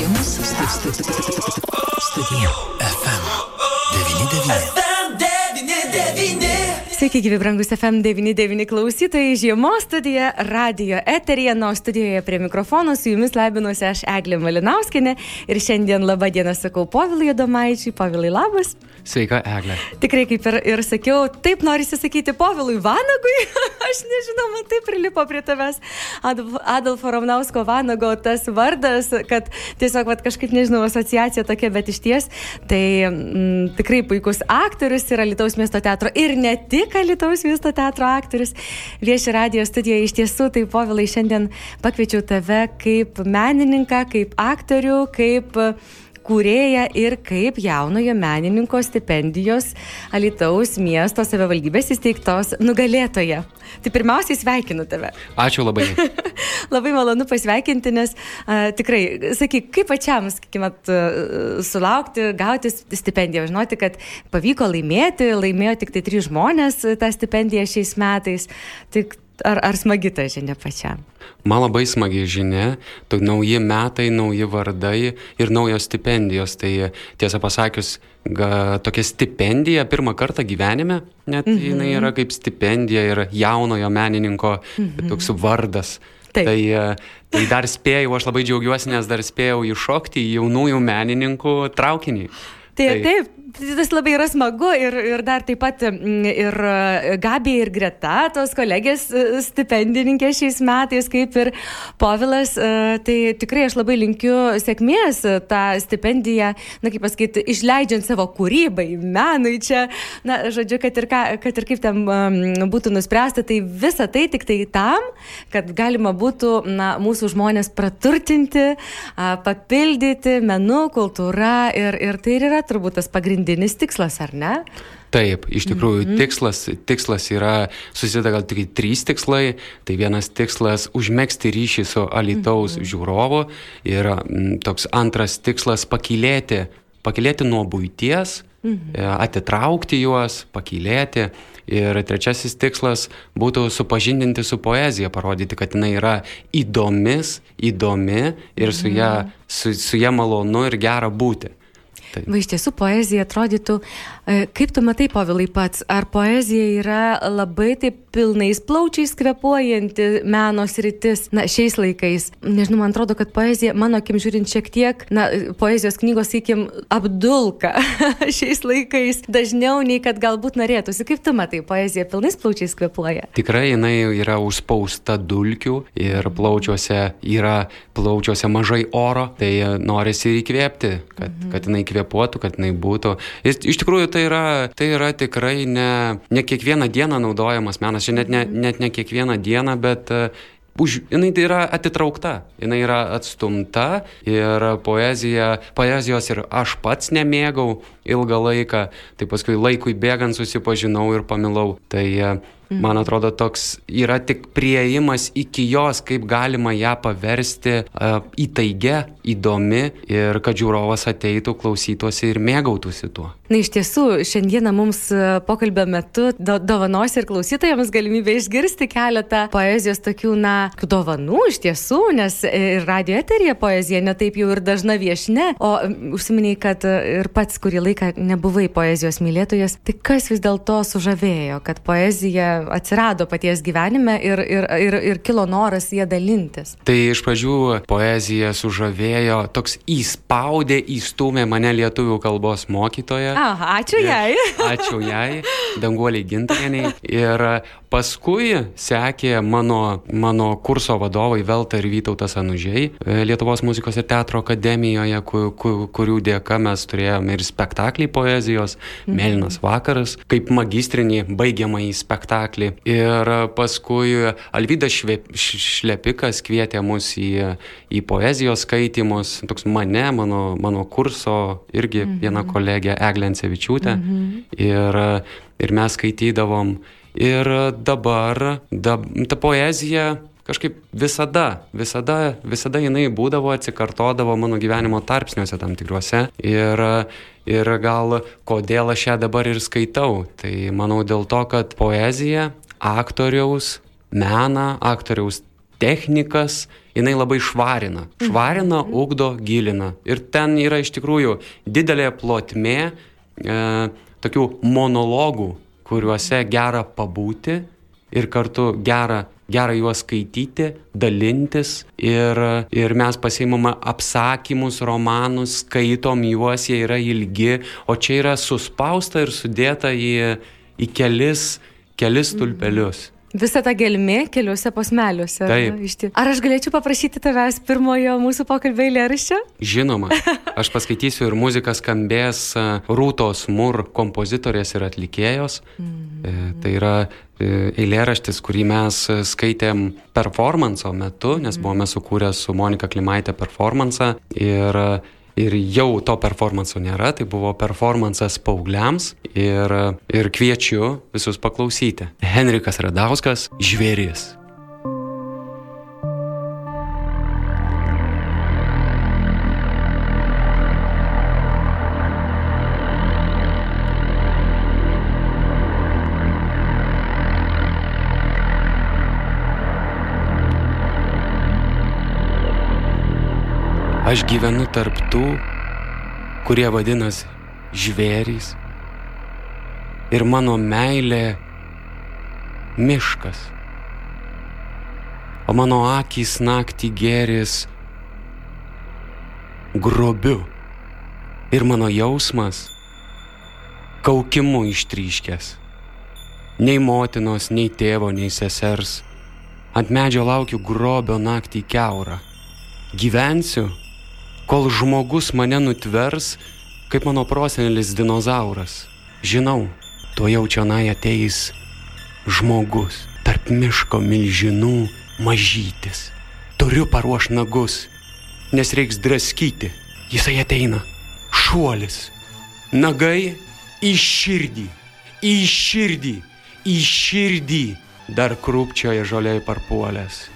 Žiemos studija. FM 99. Sveiki, gyvi brangus FM99 klausytojai, žiemos studija, radio eterija, nuo studijoje prie mikrofono su jumis labinuosi aš Eglė Malinauskinė ir šiandien labą dieną sakau Povilai Domaičiui, Povilai labas. Sveika, Eglė. Tikrai, kaip ir, ir sakiau, taip norisi sakyti Povilui Vanagui, aš nežinau, man taip prilipo prie tavęs Adolfo Ramnausko Vanago tas vardas, kad tiesiog vat, kažkaip, nežinau, asociacija tokia, bet iš ties, tai m, mm, tikrai puikus aktorius yra Lietuvos miesto teatro ir ne tik Lietuvos miesto teatro aktorius. Vieši radio studijoje iš tiesų, tai Povilai šiandien pakviečiau tave kaip menininką, kaip aktorių, kaip kūrėja ir kaip jaunojo menininko stipendijos Alitaus miesto savivaldybės įsteigtos nugalėtoja. Tai pirmiausiai sveikinu tave. Ačiū labai. labai malonu pasveikinti, nes a, tikrai, sakyk, kaip pačiam, sakykime, sulaukti, gauti stipendiją, žinoti, kad pavyko laimėti, laimėjo tik tai trys žmonės tą stipendiją šiais metais. Tik ar, ar smagi ta žinia pačiam? Man labai smagi žinia, tai nauji metai, nauji vardai ir naujos stipendijos. Tai tiesą pasakius, ga, tokia stipendija pirmą kartą gyvenime, net mm -hmm. jinai yra kaip stipendija ir jaunojo menininko mm -hmm. toks vardas. Taip. Tai, tai dar spėjau, aš labai džiaugiuosi, nes dar spėjau įšokti į jaunųjų menininkų traukinį. Tai, tai taip, tas labai yra smagu ir, ir dar taip pat ir Gabija ir Greta, tos kolegės e, stipendininkė šiais metais, kaip ir Povilas, e, tai tikrai aš labai linkiu sėkmės tą stipendiją, na kaip pasakyti, išleidžiant savo kūrybai, menui čia, na, žodžiu, kad ir, ką, kad ir kaip ten būtų nuspręsta, tai visa tai tik tai tam, kad galima būtų, na, mūsų žmonės praturtinti, papildyti menu, kultūra ir, ir tai ir yra turbūt tas pagrindinis pagrindinis tikslas, ar ne? Taip, iš tikrųjų, mm -hmm. tikslas, tikslas yra, susideda gal tik trys tikslai. Tai vienas tikslas - užmėgsti ryšį su alitaus mm -hmm. žiūrovu ir m, toks antras tikslas - pakilėti, pakilėti nuo būties, mm -hmm. atitraukti juos, pakilėti. Ir trečiasis tikslas būtų supažindinti su poezija, parodyti, kad jinai yra įdomis, įdomi ir su ją, mhm. su, su ją malonu ir gera būti. Taip. Va iš tiesų poezija atrodytų, e, kaip tu matai, povilai pats, ar poezija yra labai taip pilnais plaučiais kvepuojanti meno sritis, na, šiais laikais. Nežinau, man atrodo, kad poezija, mano akim žiūrint, šiek tiek, na, poezijos knygos, sakykim, apdulka šiais laikais dažniau nei kad galbūt norėtųsi. Kaip tu matai, poezija pilnais plaučiais kvepuoja? Tikrai jinai yra užspausta dulkių ir plaučiuose yra plaučiuose mažai oro, tai norisi įkvėpti, kad, mhm. kad jinai kvėpuotų, kad jinai būtų. Ir iš tikrųjų tai yra, tai yra tikrai ne, ne kiekvieną dieną naudojamas menas čia net ne, net ne kiekvieną dieną, bet uh, už, jinai tai yra atitraukta, jinai yra atstumta ir poezija, poezijos ir aš pats nemėgau ilgą laiką, tai paskui laikui bėgant susipažinau ir pamilau. Tai Mhm. Man atrodo, toks yra tik prieimas iki jos, kaip galima ją paversti uh, įtaigę, įdomi ir kad žiūrovas ateitų, klausytųsi ir mėgautųsi tuo. Na iš tiesų, šiandieną mums e, pokalbio metu do, dovanos ir klausytojams galimybę išgirsti keletą poezijos tokių, na, dovanų iš tiesų, nes ir radio eterija poezija netaip jau ir dažna viešne, o užsiminiai, kad ir pats kurį laiką nebuvai poezijos mylėtojas, tai kas vis dėlto sužavėjo, kad poezija atsirado paties gyvenime ir, ir, ir, ir kilo noras jie dalintis? Tai iš pradžių poezija sužavėjo, toks įspaudė, įstumė mane lietuvių kalbos mokytoja. Aha, ačiū jai. Ačiū jai, danguoliai gintaniai. Ir Paskui sekė mano, mano kurso vadovai Velta ir Vytautas Anužiai e, Lietuvos muzikos ir teatro akademijoje, kur, kur, kurių dėka mes turėjome ir spektaklį poezijos, mhm. Mėlynas vakaras, kaip magistrinį baigiamąjį spektaklį. Ir paskui Alvydas Šlepikas kvietė mus į, į poezijos skaitimus, toks mane, mano, mano kurso irgi mhm. viena kolegė Eglencevičiūtė. Mhm. Ir, ir mes skaitydavom Ir dabar da, ta poezija kažkaip visada, visada, visada jinai būdavo, atsikartodavo mano gyvenimo tarpsniuose tam tikruose. Ir, ir gal kodėl aš ją dabar ir skaitau. Tai manau dėl to, kad poezija, aktoriaus, meną, aktoriaus technikas, jinai labai švarina. Švarina, ugdo, gilina. Ir ten yra iš tikrųjų didelė plotmė e, tokių monologų, kuriuose gera pabūti ir kartu gera gera juos skaityti, dalintis ir, ir mes pasiimame apsakymus, romanus, skaitom juos, jie yra ilgi, o čia yra suspausta ir sudėta į, į kelis, kelis tulpelius. Mhm. Visa ta gelmė keliuose posmeliuose. Taip. Ar aš galėčiau paprašyti tavęs pirmojo mūsų pokalbio eilėraščio? Žinoma. Aš paskaitysiu ir muzika skambės e, Rūtos Mur kompozitorės ir atlikėjos. Mm. Tai yra e, eilėraštis, kurį mes skaitėm performanso metu, nes mm. buvome sukūrę su Monika Klimaitė performansą. Ir ir jau to performanso nėra, tai buvo performansas paaugliams ir, ir kviečiu visus paklausyti. Henrikas Radauskas, žvėris. Aš gyvenu tarp tų, kurie vadinasi žvėrys. Ir mano meilė miškas. O mano akys naktį geris grobiu. Ir mano jausmas kaukimu ištryškęs. Nei motinos, nei tėvo, nei sesers. Ant medžio laukiu grobio naktį keurą. Gyvensiu kol žmogus mane nutvers, kaip mano prosenelis dinozauras. Žinau, tuo jau čionai ateis žmogus, tarp miško milžinų mažytis. Turiu paruoš nagus, nes reiks draskyti. Jisai ateina. Šuolis. Nagai į širdį. Į širdį. Į širdį. Dar krūpčioja žoliai parpuolės.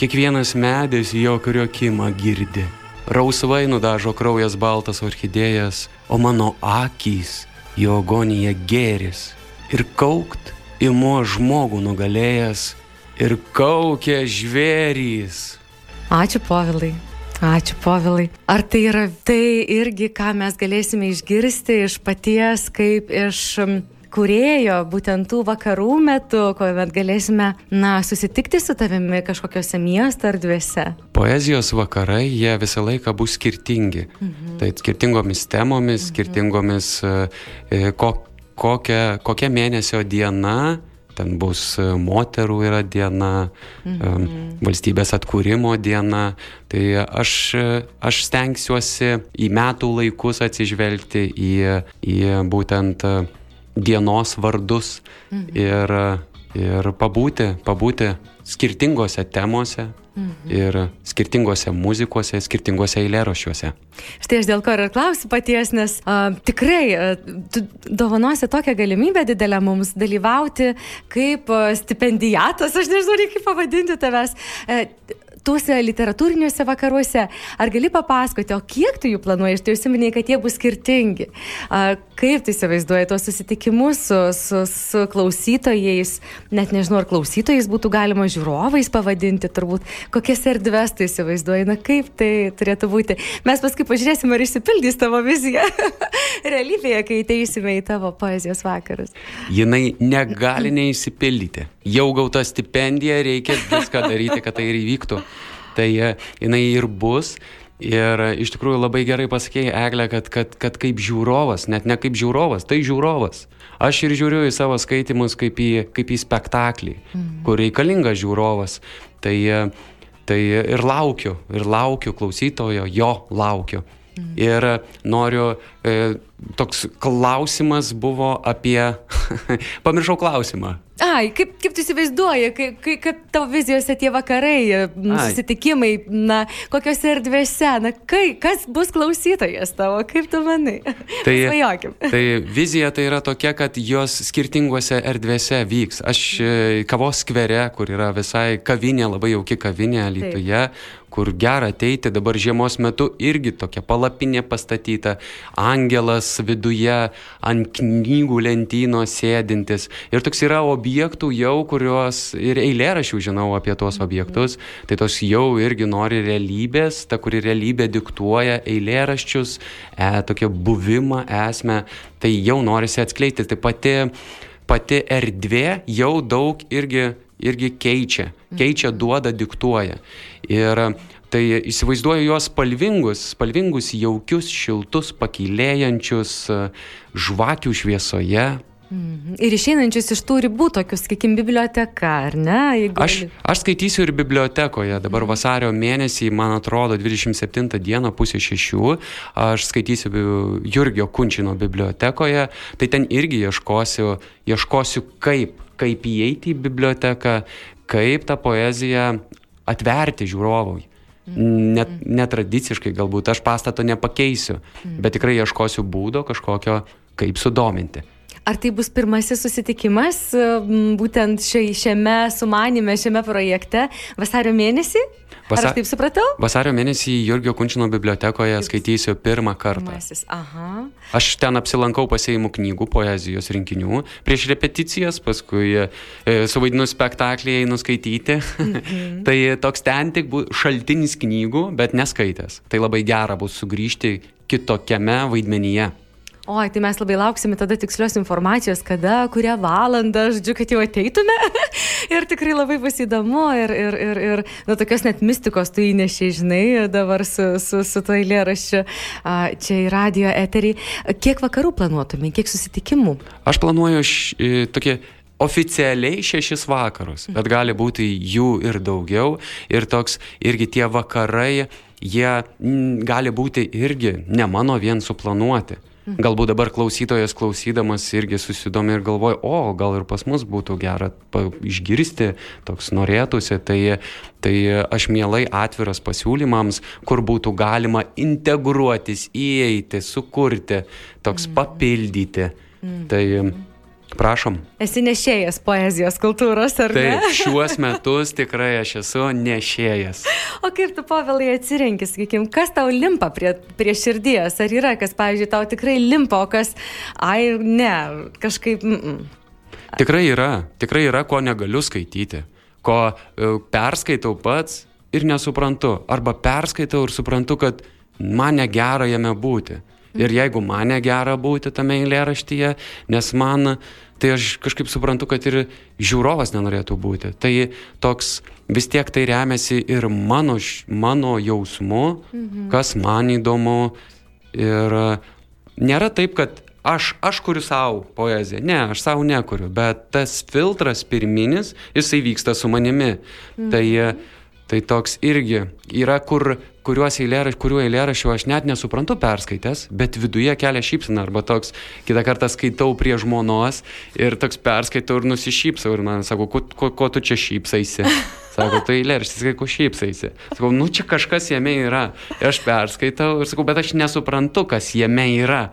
Kiekvienas medis jo kriokimą girdi rausvai nudažo kraujas baltas orchidėjas, o mano akys jo agonija gėris. Ir kaukt imu žmogų nugalėjęs ir kaukia žvėrys. Ačiū povilai. Ačiū, Povilai. Ar tai yra tai irgi, ką mes galėsime išgirsti iš paties, kaip iš kurėjo būtent tų vakarų metu, kuomet galėsime, na, susitikti su tavimi kažkokiose miesto erdvėse? Poezijos vakarai, jie visą laiką bus skirtingi. Mhm. Tai skirtingomis temomis, mhm. skirtingomis, e, ko, kokia, kokia mėnesio diena, ten bus e, moterų yra diena, mhm. valstybės atkūrimo diena. Tai aš, aš stengsiuosi į metų laikus atsižvelgti į, į būtent dienos vardus mhm. ir, ir pabūti, pabūti skirtingose temose mhm. ir skirtingose muzikose, skirtingose eilėraščiuose. Štai aš dėl ko ir klausiu paties, nes a, tikrai a, tu dovanosi tokią galimybę didelę mums dalyvauti kaip a, stipendijatas, aš nežinau, kaip pavadinti tavęs. A, tuose literatūriniuose vakaruose. Ar gali papasakoti, o kiek tu jų planuoji? Tai užsiminėjai, kad jie bus skirtingi. Kaip tu įsivaizduoji tuos susitikimus su, su, su klausytojais, net nežinau, ar klausytojais būtų galima žiūrovais pavadinti, turbūt kokias erdves tu įsivaizduoji, na kaip tai turėtų būti. Mes paskui pažiūrėsime, ar išsipildys tavo vizija realybėje, kai ateisime į tavo poezijos vakarus. Jinai negali neįsipildyti. Jau gauta stipendija, reikia viską daryti, kad tai ir įvyktų tai e, jinai ir bus. Ir e, iš tikrųjų labai gerai pasakėjai, Eglė, kad, kad, kad kaip žiūrovas, net ne kaip žiūrovas, tai žiūrovas. Aš ir žiūriu į savo skaitimus kaip į, kaip į spektaklį, mm. kur reikalingas žiūrovas. Tai, e, tai ir laukiu, ir laukiu klausytojo, jo laukiu. Mm. Ir noriu, e, toks klausimas buvo apie, pamiršau klausimą. Ai, kaip, kaip tu įsivaizduoji, kaip, kaip, tavo vizijose tie vakarai, Ai. susitikimai, na, kokiose erdvėse, na, kai, kas bus klausytojas tavo, kaip tu manai? Tai, Svajokim. tai vizija tai yra tokia, kad jos skirtingose erdvėse vyks. Aš e, kavos skvere, kur yra visai kavinė, labai jauki kavinė Lietuvoje, kur gera ateiti, dabar žiemos metu irgi tokia palapinė pastatyta, angelas viduje ant knygų lentynos sėdintis. Ir toks yra objektų jau, kuriuos ir eilėrašių žinau apie tuos objektus, tai tos jau irgi nori realybės, ta, kuri realybė diktuoja eilėraščius, e, tokia buvimą, esmę, tai jau norisi atskleisti. Tai pati, pati erdvė jau daug irgi irgi keičia, keičia, duoda, diktuoja. Ir tai įsivaizduoju juos spalvingus, spalvingus, jaukius, šiltus, pakilėjančius, žvakių šviesoje, Mhm. Ir išeinančius iš tų ribų, tokius, sakykim, biblioteka, ar ne? Jeigu... Aš, aš skaitysiu ir bibliotekoje. Dabar mhm. vasario mėnesį, man atrodo, 27 dieną pusė šešių, aš skaitysiu Jurgio Kunčino bibliotekoje. Tai ten irgi ieškosiu, ieškosiu kaip, kaip įeiti į biblioteką, kaip tą poeziją atverti žiūrovui. Mhm. Net, netradiciškai galbūt aš pastato nepakeisiu, bet tikrai ieškosiu būdo kažkokio, kaip sudominti. Ar tai bus pirmasis susitikimas būtent šia, šiame sumanime, šiame projekte vasario mėnesį? Vasa... Ar aš taip supratau? Vasario mėnesį Jurgio Kunčino bibliotekoje Taip. skaitysiu pirmą kartą. Pirmasis, aha. Aš ten apsilankau pasėjimų knygų, poezijos rinkinių, prieš repeticijas, paskui e, suvaidinu spektaklį, einu skaityti. Mhm. tai toks ten tik šaltinis knygų, bet neskaitęs. Tai labai gera bus sugrįžti kitokiame vaidmenyje. Oi, tai mes labai lauksime tada tikslios informacijos, kada, kurią valandą, žodžiu, kad jau ateitume. ir tikrai labai bus įdomu ir, ir, ir, ir nu, tokios net mistikos tu įnešiai, žinai, dabar su, su, su to eilėraščiu čia į radio eterį. Kiek vakarų planuotumai, kiek susitikimų? Aš planuoju š, tokie oficialiai šešis vakarus, bet gali būti jų ir daugiau. Ir toks irgi tie vakarai, jie m, gali būti irgi ne mano vien suplanuoti. Galbūt dabar klausytojas klausydamas irgi susidomi ir galvoja, o gal ir pas mus būtų gera išgirsti, toks norėtųsi, tai, tai aš mielai atviras pasiūlymams, kur būtų galima integruotis, įeiti, sukurti, toks papildyti. Mm. Tai Prašom. Esi nešėjas poezijos kultūros, ar Taip, ne? Šiuos metus tikrai aš esu nešėjas. O kaip tu, Pavelai, atsirenki, sakykim, kas tau limpa prie, prie širdies? Ar yra, kas, pavyzdžiui, tau tikrai limpa, o kas, ai, ne, kažkaip... Mm -mm. Tikrai yra, tikrai yra, ko negaliu skaityti, ko uh, perskaitau pats ir nesuprantu, arba perskaitau ir suprantu, kad man negera jame būti. Ir jeigu man negera būti tame eilėraštyje, nes man, tai aš kažkaip suprantu, kad ir žiūrovas nenorėtų būti. Tai toks vis tiek tai remiasi ir mano, mano jausmu, mhm. kas man įdomu. Ir nėra taip, kad aš, aš kuriu savo poeziją. Ne, aš savo nekuriu, bet tas filtras pirminis, jisai vyksta su manimi. Mhm. Tai Tai toks irgi yra, kur, kuriuos eilėraš, kuriuo eilėrašiu aš net nesuprantu perskaitęs, bet viduje kelia šypsina. Arba toks, kitą kartą skaitau prie žmonos ir toks perskaitau ir nusišypsau ir man sako, ko, ko, ko tu čia šypsaisi? Sako, tai eilėraštis, ko šypsaisi? Sakau, nu čia kažkas jame yra. Ir aš perskaitau ir sakau, bet aš nesuprantu, kas jame yra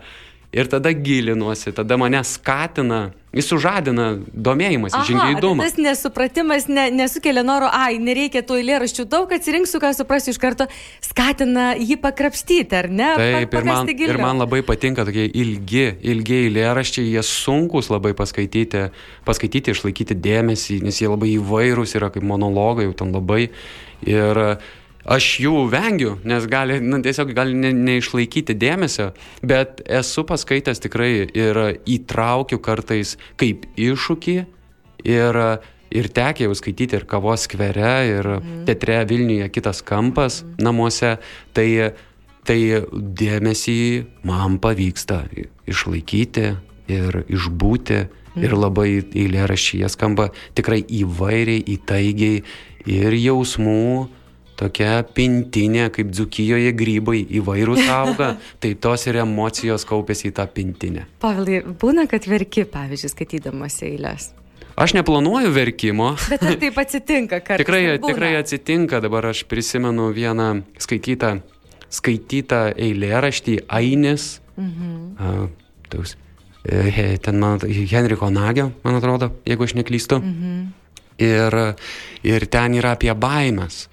ir tada gilinuosi, tada mane skatina, jis sužadina domėjimąsi, žingeidumą. Tas nesupratimas ne, nesukelia noro, ai, nereikia tų eilėraščių daug, atsirinksiu, ką suprasiu iš karto, skatina jį pakrapštyti, ar ne? Taip, pa, ir man, giliau. ir man labai patinka tokie ilgi, ilgi eilėraščiai, jie sunkus labai paskaityti, paskaityti, išlaikyti dėmesį, nes jie labai įvairūs yra kaip monologai, jau ten labai. Ir aš jų vengiu, nes gali, nu, tiesiog gali ne, neišlaikyti dėmesio, bet esu paskaitęs tikrai ir įtraukiu kartais kaip iššūkį ir, ir tekia jau skaityti ir kavos skvere, ir mm. teatre Vilniuje kitas kampas mm. namuose, tai, tai dėmesį man pavyksta išlaikyti ir išbūti. Mm. Ir labai eilėrašyje skamba tikrai įvairiai, įtaigiai ir jausmų, tokia pintinė, kaip dzukijoje grybai įvairūs auga, tai tos ir emocijos kaupėsi į tą pintinę. Pavilai, būna, kad verki, pavyzdžiui, skaitydamas eilės. Aš neplanuoju verkimo. Bet ar taip atsitinka, kad... tikrai, tikrai atsitinka, dabar aš prisimenu vieną skaitytą, skaitytą eilėraštį Ainis. Mhm. Uh, taus, uh, ten man, Henriko Nagio, man atrodo, jeigu aš neklystu. Mhm. Ir, ir ten yra apie baimės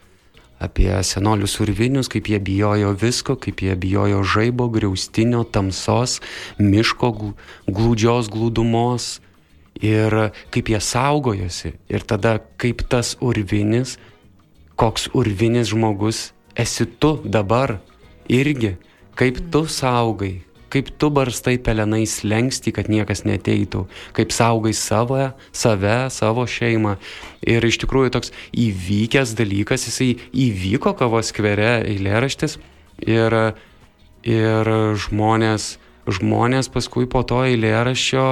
apie senolius urvinius, kaip jie bijojo visko, kaip jie bijojo žaibo, griaustinio, tamsos, miško glūdžios glūdumos ir kaip jie saugojosi. Ir tada kaip tas urvinis, koks urvinis žmogus esi tu dabar irgi, kaip tu saugai, kaip tu barstai pelenais lengsti, kad niekas neteitų, kaip saugai savo, save, savo šeimą. Ir iš tikrųjų toks įvykęs dalykas, jisai įvyko kavos skvere eilėraštis ir, ir žmonės, žmonės paskui po to eilėraščio,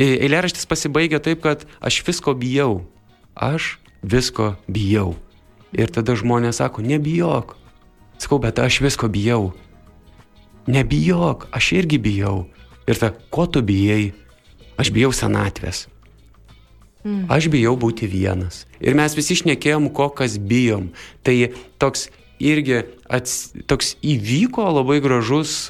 eilėraštis pasibaigia taip, kad aš visko bijau, aš visko bijau. Ir tada žmonės sako, nebijok. Sakau, bet aš visko bijau. Nebijok, aš irgi bijau. Ir ta, ko tu bijai? Aš bijau senatvės. Mm. Aš bijau būti vienas. Ir mes visi išnekėjom, ko kas bijom. Tai toks irgi ats, toks įvyko labai gražus,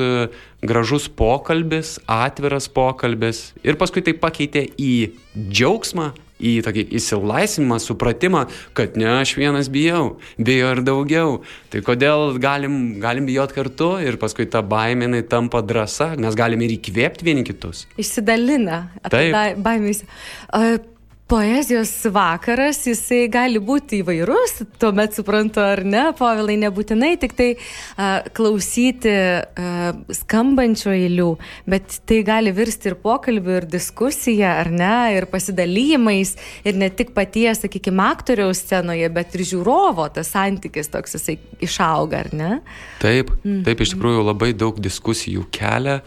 gražus pokalbis, atviras pokalbis. Ir paskui tai pakeitė į džiaugsmą, į tokį įsilaisvinimą, supratimą, kad ne aš vienas bijau, bijo ir daugiau. Tai kodėl galim, galim bijot kartu ir paskui ta baimė tampa drąsa, mes galim ir įkvėpti vieni kitus. Išsidalina. Taip. Baimės. Uh, Poezijos vakaras, jisai gali būti įvairus, tuomet suprantu ar ne, povilai, nebūtinai tik tai uh, klausyti uh, skambančio eilių, bet tai gali virsti ir pokalbių, ir diskusija, ar ne, ir pasidalymais, ir ne tik paties, sakykime, aktoriaus scenoje, bet ir žiūrovo tas santykis toks jisai išauga, ar ne? Taip, taip iš tikrųjų labai daug diskusijų kelia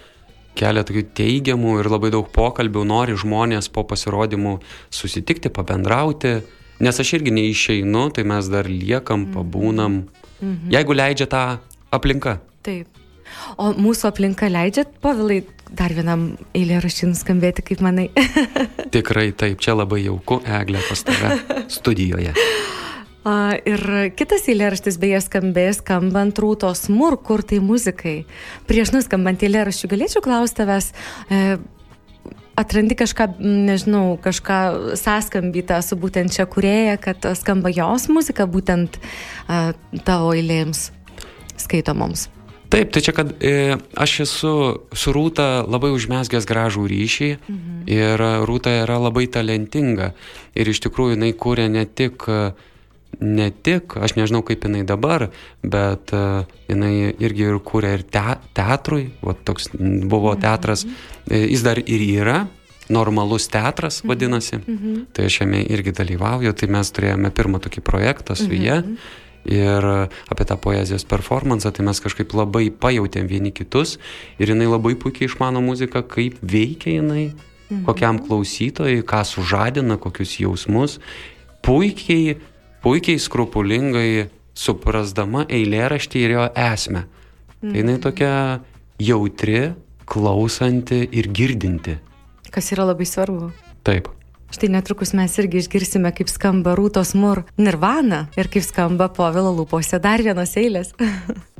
kelia tokių teigiamų ir labai daug pokalbių, nori žmonės po pasirodymų susitikti, pabendrauti, nes aš irgi neišeinu, tai mes dar liekam, mhm. pabūnam, mhm. jeigu leidžia tą aplinką. Taip. O mūsų aplinka leidžia, povilai, dar vienam eilėraštį nuskambėti, kaip manai? Tikrai taip, čia labai jauku, Eglė pas tave studijoje. Ir kitas eilėraštis beje skambės, skambant rūtos mur, kur tai muzikai. Prieš nuskambant eilėraščių galėčiau klausti tavęs, e, atrandi kažką, nežinau, kažką sąskambytą su būtent čia kurėja, kad skamba jos muzika būtent tavo eilėms skaitomoms. Taip, tai čia, kad e, aš esu su Rūta labai užmesgęs gražų ryšį mhm. ir Rūta yra labai talentinga ir iš tikrųjų jinai kūrė ne tik e, ne tik, aš nežinau kaip jinai dabar, bet uh, jinai irgi ir kūrė ir te, teatrui, o toks buvo mhm. teatras, mhm. jis dar ir yra, normalus teatras mhm. vadinasi, tai aš jame irgi dalyvauju, tai mes turėjome pirmą tokį projektą su jie. Ir apie tą poezijos performansą, tai mes kažkaip labai pajutėm vieni kitus ir jinai labai puikiai išmano muziką, kaip veikia jinai, kokiam klausytojui, ką sužadina, kokius jausmus. Puikiai puikiai skrupulingai suprasdama eilėraštį ir jo esmę. Mm. Tai jinai tokia jautri, klausanti ir girdinti. Kas yra labai svarbu. Taip. Štai netrukus mes irgi išgirsime, kaip skamba Rūtos Mur Nirvana ir kaip skamba Povilo lūpose dar vienos eilės.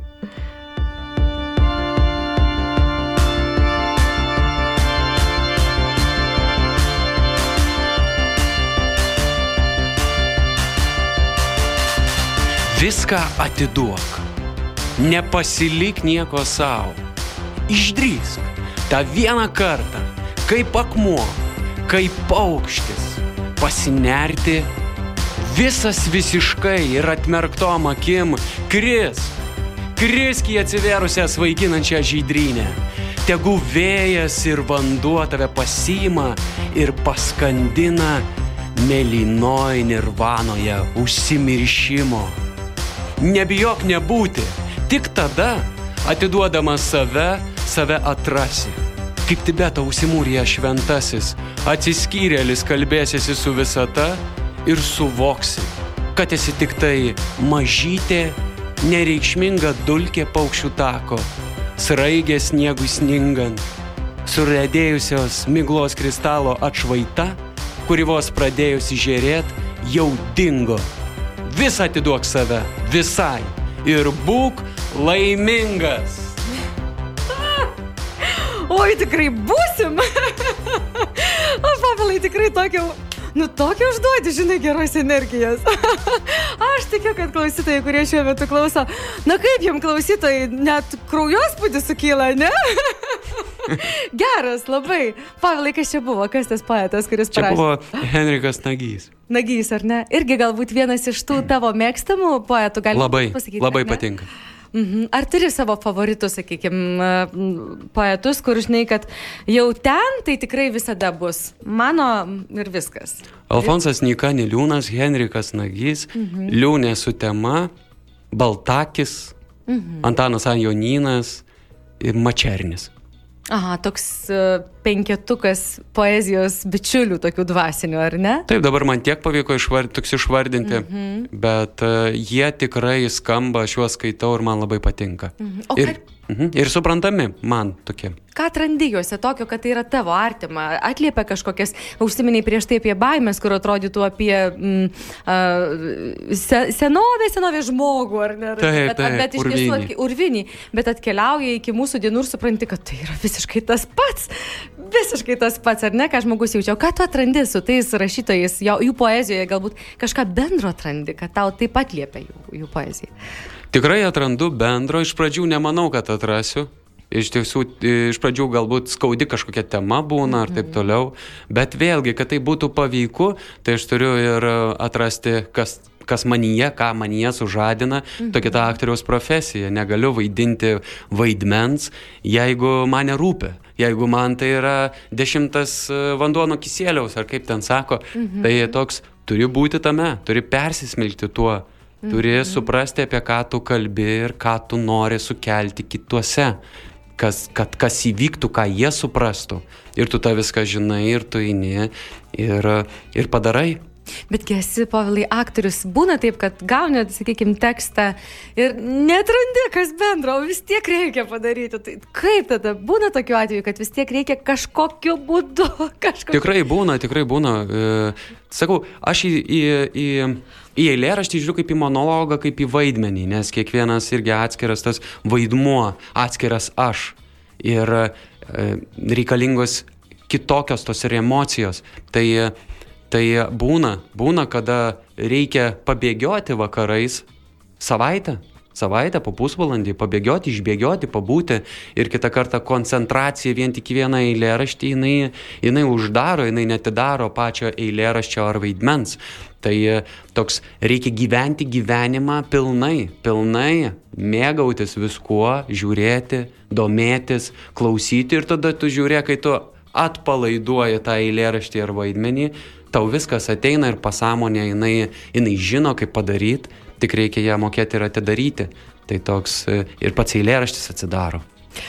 Viską atiduok. Nepasilik nieko savo. Išdrįsk tą vieną kartą, kaip akmuo, kaip paukštis, pasinerti visas visiškai ir atmerktom akim kris, krisk į atsiverusią svaiginančią žydrynę. Tegu vėjas ir vanduo tave pasima ir paskandina mėlynoj nirvanoje užsimiršimo nebijok nebūti. Tik tada, atiduodamas save, save atrasi. Kaip Tibeto užsimūrija šventasis, atsiskyrėlis kalbėsiesi su visata ir suvoksi, kad esi tik tai mažytė, nereikšminga dulkė paukščių tako, sraigė sniegui sningant, suredėjusios miglos kristalo atšvaita, kuri vos pradėjusi žėrėt, jau dingo visą atiduok save, visai. Ir būk laimingas. Oi, tikrai būsim. O, Pavelai, tikrai tokio Nu, tokia užduodi, žinai, geros energijos. Aš tikiu, kad klausytojai, kurie šiuo metu klauso, na kaip jums klausytojai, net kraujospūdis sukyla, ne? Geras, labai. Pavilai, kas čia buvo, kas tas poetas, kuris Čia parašė? buvo Henrikas Nagys. Nagys, ar ne? Irgi galbūt vienas iš tų tavo mėgstamų poetų, gali Labai, pasakyti. labai patinka. Mhm. Ar turi savo favoritus, sakykime, poetus, kur žinai, kad jau ten tai tikrai visada bus mano ir viskas. Alfonsas Nyka Niliūnas, Henrikas Nagys, Mhm. Liūnė Sutema, Baltakis, Mhm. Antanas Anjonynas ir Mačernis. Aha, toks uh, penketukas poezijos bičiulių, tokių dvasinių, ar ne? Taip, dabar man tiek pavyko išvard, toks išvardinti, mhm. bet uh, jie tikrai skamba, aš juos skaitau ir man labai patinka. Mhm. O Ir, ką- mhm, ir suprantami man tokie. Ką atrandi juose tokio, kad tai yra tavo artima? Atliepia kažkokias, užsiminiai prieš tai apie baimės, kur atrodytų apie mm, uh, se, senovę, senovę žmogų, ar ne? Taip, bet, taip, bet iš tiesų urvinį. urvinį, bet atkeliauja iki mūsų dienų ir supranti, kad tai yra visiškai tas pats. Visiškai tas pats, ar ne, ką žmogus jaučia. Ką tu atrandi su tais rašytojais, jo, jų poezijoje, galbūt kažką bendro atrandi, kad tau taip pat liepia jų, jų poezija. Tikrai atrandu bendro, iš pradžių nemanau, kad atrasiu. Iš tiesų, iš pradžių galbūt skaudi kažkokia tema būna ar taip toliau, bet vėlgi, kad tai būtų paveiku, tai aš turiu ir e, atrasti, kas, kas manyje, ką manyje sužadina, tokia ta aktoriaus profesija. Negaliu vaidinti vaidmens, jeigu man nerūpi. Jeigu man tai yra dešimtas e, vanduo nuo kisėliaus, ar kaip ten sako, tai toks turi būti tame, turi persismelkti tuo. Turi suprasti, apie ką tu kalbi ir ką tu nori sukelti kituose. Kas, kad kas įvyktų, ką jie suprastų. Ir tu tą viską žinai, ir tu eini, ir, ir padarai. Betgi esi, povilai, aktorius. Būna taip, kad gauni, sakykime, tekstą ir netrandi, kas bendro, o vis tiek reikia padaryti. Tai kaip tada? Būna tokiu atveju, kad vis tiek reikia kažkokiu būdu. Kažkokiu... Tikrai būna, tikrai būna. E, sakau, aš į, į, į, į eilėraštį žiūriu kaip į monologą, kaip į vaidmenį, nes kiekvienas irgi atskiras tas vaidmuo, atskiras aš. Ir e, reikalingos kitokios tos ir emocijos. Tai, tai būna, būna, kada reikia pabėgioti vakarais savaitę. Savaitę, po pusvalandį, pabėgioti, išbėgioti, pabūti ir kitą kartą koncentracija vien tik vieną eilėraštį, jinai, jinai uždaro, jinai netidaro pačio eilėraščio ar vaidmens. Tai e, toks reikia gyventi gyvenimą pilnai, pilnai, mėgautis viskuo, žiūrėti, domėtis, klausyti ir tada tu žiūrė, kai tu atpalaiduoji tą eilėraštį ar vaidmenį, tau viskas ateina ir pasąmonė, jinai, jinai žino, kaip padaryti, tik reikia ją mokėti ir atidaryti. Tai toks e, ir pats eilėraštis atsidaro.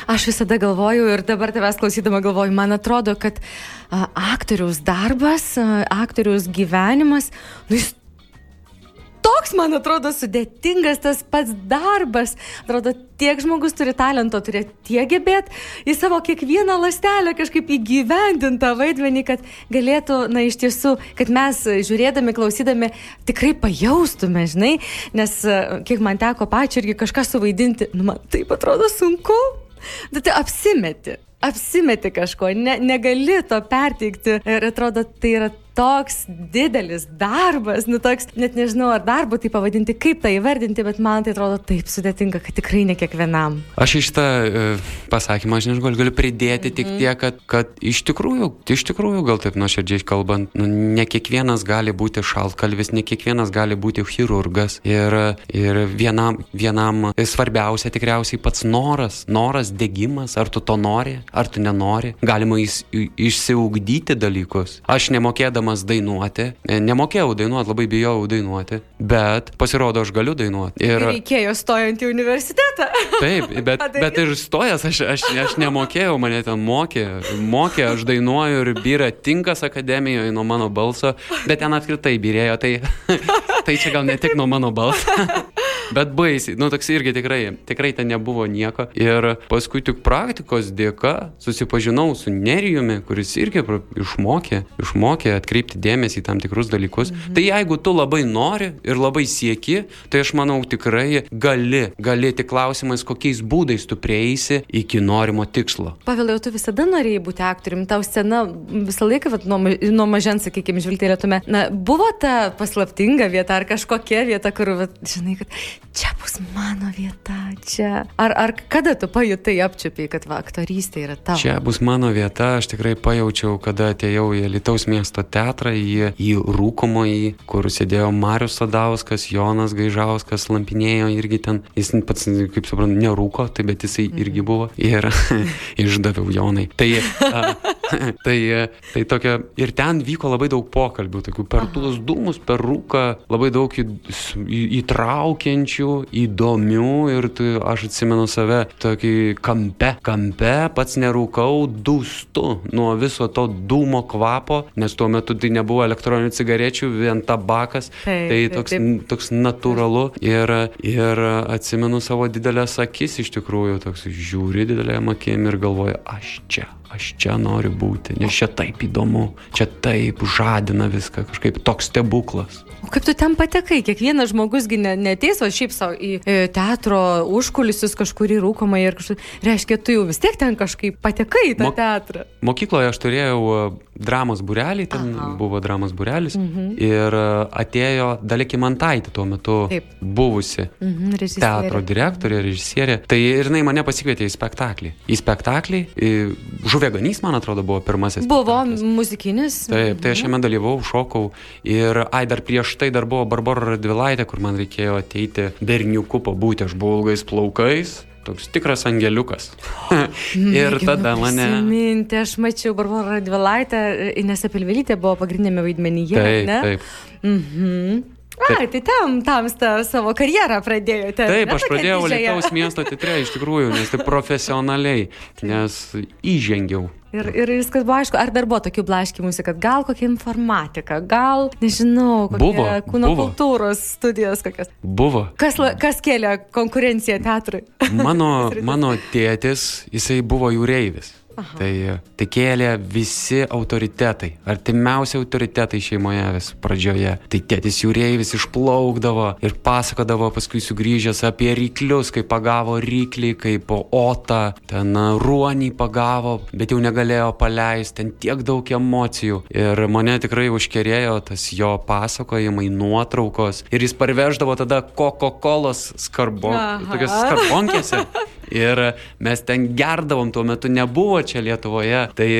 Aš visada galvoju ir dabar tavęs klausydama galvoju, man atrodo, kad a, aktoriaus darbas, a, aktoriaus gyvenimas, nu jis toks, man atrodo, sudėtingas tas pats darbas. Atrodo, tiek žmogus turi talento, turi tiek gebėti į savo kiekvieną lastelę kažkaip įgyvendinti tą vaidmenį, kad galėtų, na iš tiesų, kad mes žiūrėdami, klausydami tikrai pajaustume, žinai, nes a, kiek man teko pačiu irgi kažką suvaidinti, nu man taip atrodo sunku. Nu, tai apsimeti, apsimeti kažko, ne, negali to perteikti ir atrodo, tai yra toks didelis darbas, nu toks, net nežinau, ar darbu tai pavadinti, kaip tai įvardinti, bet man tai atrodo taip sudėtinga, kad tikrai ne kiekvienam. Aš iš tą e, pasakymą, aš nežinau, galiu pridėti tik tiek, kad, kad iš tikrųjų, iš tikrųjų, gal taip nuoširdžiai kalbant, nu, ne kiekvienas gali būti šaltkalvis, ne kiekvienas gali būti chirurgas. Ir, ir vienam, vienam svarbiausia tikriausiai pats noras, noras, degimas, ar tu to nori, ar tu nenori. Galima įs- išsiugdyti dalykus. Aš nemokėdamas dainuoti, e, nemokėjau dainuoti, labai bijojau dainuoti, bet pasirodo, aš galiu dainuoti. Ir reikėjo stojant į universitetą. Taip, bet, bet ir stojęs aš, aš, aš nemokėjau, mane ten mokė, mokė, aš dainuoju ir byra tinkas akademijoje nuo mano balso, bet ten apskritai birėjo, tai, tai čia gal ne tik nuo mano balso. Bet baisiai, nu toks irgi tikrai, tikrai ten nebuvo nieko. Ir paskui tik praktikos dėka susipažinau su Nerijumi, kuris irgi išmokė, išmokė atkreipti dėmesį į tam tikrus dalykus. Mhm. Tai jeigu tu labai nori ir labai sieki, tai aš manau tikrai gali, gali tik klausimas, kokiais būdais tu prieisi iki norimo tikslo. Pavilai, tu visada norėjai būti aktoriumi, tau scena visą laiką, vat, nuo, nuo mažens, sakykime, žvilgtelėtume, na, buvo ta paslaptinga vieta ar kažkokia vieta, kur, vat, žinai, kad čia bus mano vieta, čia. Ar, ar kada tu pajutai apčiupiai, kad va, aktorystė yra tavo? Čia bus mano vieta, aš tikrai pajaučiau, kada atėjau į Lietuvos miesto teatrą, į, į Rūkomąjį, kur sėdėjo Marius Sadauskas, Jonas Gaižauskas, lampinėjo irgi ten, jis pats, kaip suprantu, nerūko, tai bet jisai irgi buvo ir išdaviau Jonai. Tai, a, tai, tai tokia, ir ten vyko labai daug pokalbių, tokių per tuos dūmus, per rūką, labai daug į, į, įtraukiančių, įdomių ir tai, aš atsimenu save tokį kampe, kampe, pats nerūkau, dūstu nuo viso to dūmo kvapo, nes tuo metu tai nebuvo elektroninių cigarečių, vien tabakas, Taip, tai taip, toks, taip. toks natūralu ir, ir atsimenu savo didelės akis iš tikrųjų, toks žiūri didelėm akim ir galvoju, aš čia. Aš čia noriu būti, nes čia taip įdomu, čia taip žadina viską, kažkaip toks stebuklas. O kaip tu ten patekai? Kiekvienas žmogusgi ne, neteis, o šiaip savo į e, teatro užkulisius kažkur į rūkomą ir kažkur. Reiškia, tu jau vis tiek ten kažkaip patekai į tą Mo- teatrą. Mokykloje aš turėjau e, dramos burelį, ten Aha. Buvo dramos burelis mhm. ir e, atėjo Dalekį Mantaitį tuo metu Taip. buvusi Mhm, režisierė. teatro direktorė, režisierė. Tai ir jinai mane pasikvietė į spektaklį. Į spektaklį, į Žuvėganys, man atrodo, buvo pirmasis. Buvo spektaklis. muzikinis. Taip, tai aš jame dalyvau, šokau ir, ai, dar prieš tai dar buvo Barbara Radvilaitė, kur man reikėjo ateiti berniuku pabūti, aš buvau ilgais plaukais, toks tikras angeliukas. ir Mėginu tada mane... prisiminti, aš mačiau Barbarą Radvilaitę, Inesa Pilvilytė buvo pagrindinėme vaidmenyje. Taip, ne? taip. Mhm. Ai, tai tam, tamsta savo karjerą pradėjote. Taip, aš pradėjau. Lietuvos miesto teatre iš tikrųjų, nes tai profesionaliai, nes įžengiau. Ir, ir viskas buvo aišku, ar dar buvo tokių blaškimusi, kad gal kokia informatika, gal, nežinau, kokia Buvo, kūno buvo. kultūros studijos kokias. Buvo. Kas, kas kėlė konkurenciją teatrui? Mano, mano tėtis, jisai buvo jūreivis. Tai, tai kėlė visi autoritetai, artimiausi autoritetai šeimoje vis pradžioje. Tai tėtis jūreivis išplaukdavo ir pasakodavo paskui sugrįžęs apie ryklius, kaip pagavo ryklį, kaip otą, ten ruonį pagavo, bet jau negalėjo paleisti, ten tiek daug emocijų. Ir mane tikrai užkerėjo tas jo pasakojimai, nuotraukos. Ir jis parveždavo tada Coca-Cola skarbo, Aha. tokias skarbonkėse. Ir mes ten gerdavom, tuo metu nebuvo čia Lietuvoje. Tai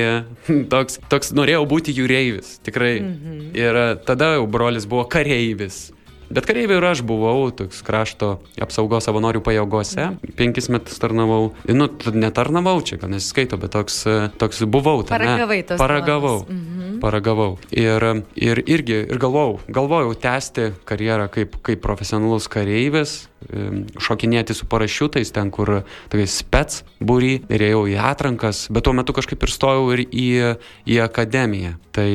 hm, toks, toks norėjau būti jūreivis, tikrai. Mhm. Ir tada jau brolis buvo kareivis. Bet kareivių ir aš buvau, toks krašto apsaugos savanorių pajėgose. Penkis metus tarnavau. Nu, netarnavau čia, gal nesiskaito, bet toks, toks buvau. tame. Paragavai tos Paragavau. Mhm. Paragavau. Ir, ir irgi, ir galvojau, galvojau tęsti karjerą kaip, kaip profesionalus kareivis, šokinėti su parašiutais ten, kur tokiais spets būry, ir ėjau į atrankas, bet tuo metu kažkaip ir stojau ir į, į akademiją. Tai,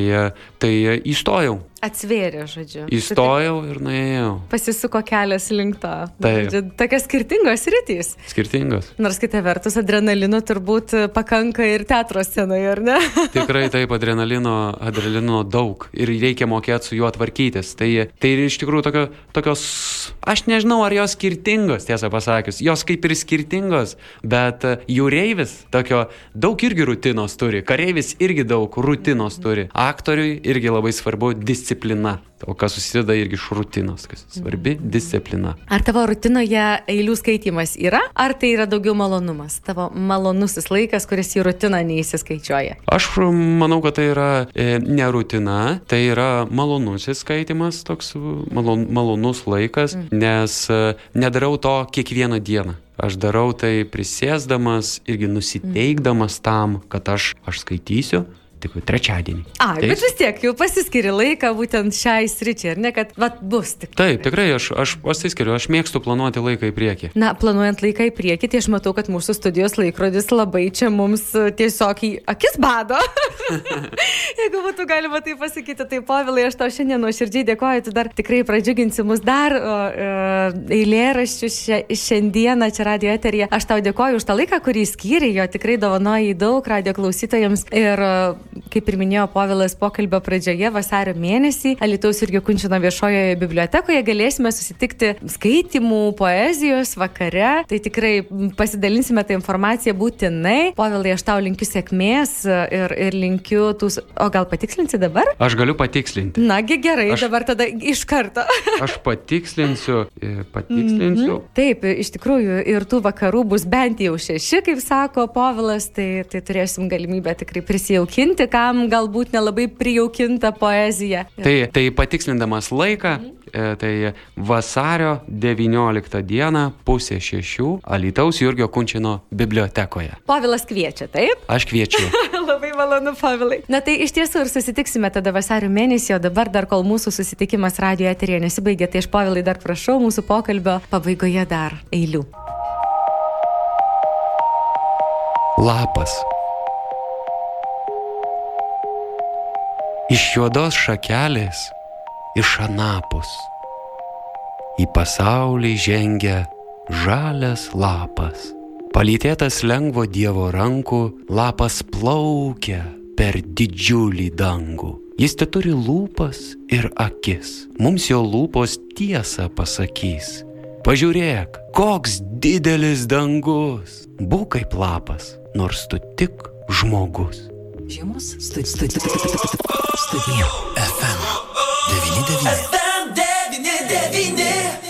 tai įstojau. Atsvėrė, žodžiu. Įstojau ir nuėjau. Pasisuko kelias link to. Taip. Tokios skirtingos rytys. Skirtingos. Nors kita vertus, adrenalino turbūt pakanka ir teatro scenoje, ar ne? Tikrai taip, adrenalino, adrenalino daug ir reikia mokėti su juo tvarkytis. Tai, tai iš tikrųjų tokio, tokios, aš nežinau, ar jos skirtingos, tiesą pasakius. Jos kaip ir skirtingos, bet jūreivis tokio daug irgi rutinos turi, kareivis irgi daug rutinos turi. Aktoriui irgi labai svarbu disciplina. O kas susideda irgi iš rutinos, kas svarbi disciplina. Ar tavo rutinoje eilių skaitimas yra, ar tai yra daugiau malonumas? Tavo malonusis laikas, kuris į rutiną neįsiskaičiuoja. Aš manau, kad tai yra e, ne rutina, tai yra malonusis skaitimas, toks malon, malonus laikas, mm. nes e, nedarau to kiekvieną dieną. Aš darau tai prisėsdamas irgi nusiteikdamas tam, kad aš, aš skaitysiu. Tik trečiadienį. A, Taip? bet vis tiek jau pasiskiri laiką būtent šiai sričiai, ar ne, kad vat, bus tik. Taip, tikrai aš, aš pasiskiriu, aš mėgstu planuoti laiką į priekį. Na, planuojant laiką į priekį, tai aš matau, kad mūsų studijos laikrodis labai čia mums e, tiesiog į akis bado. Jeigu būtų galima tai pasakyti, tai Povilai, aš tau šiandien nuoširdžiai dėkoju, tu dar tikrai pradžiuginsi mus dar e, eilėraščių šia, šiandieną čia radio eterija. Aš tau dėkoju už tą laiką, kurį skyrė, jo tikrai dovanoji daug radio klausytojams. Ir kaip ir minėjo Povilas pokalbio pradžioje, vasario mėnesį Alitaus irgi Kunčino viešojoje bibliotekoje galėsime susitikti skaitimų, poezijos vakare. Tai tikrai pasidalinsime tą informaciją būtinai. Povilai, aš tau linkiu sėkmės ir, ir linkiu tų... O gal patikslinsi dabar? Aš galiu patikslinti. Nagi gerai, Aš- dabar tada iš karto. Aš patikslinsiu, e, patikslinsiu. Taip, iš tikrųjų, ir tų vakarų bus bent jau šeši, kaip sako Povilas, tai, tai turėsim galimybę tikrai prisijaukinti, kam galbūt nelabai prijaukinta poezija. Tai, tai patikslindamas laiką, e, tai vasario 19 dieną pusė šešių Alitaus Jurgio Kunčino bibliotekoje. Povilas kviečia, taip? Aš kviečiu. Labai malonu, Pavilai. Na tai iš tiesų ir susitiksime tada vasario mėnesį, o dabar dar kol mūsų susitikimas radio eterėje nesibaigė, tai aš Pavilai dar prašau mūsų pokalbio pabaigoje dar eilių. Lapas. Iš juodos šakelės, iš anapus. Į pasaulį žengia žalias lapas. Palytėtas lengvo Dievo rankų, lapas plaukia per didžiulį dangų. Jis te turi lūpas ir akis. Mums jo lūpos tiesą pasakys. Pažiūrėk, koks didelis dangus. Būk kaip lapas, nors tu tik žmogus. Žiemos studi- studi- studija. FM 99. FM 99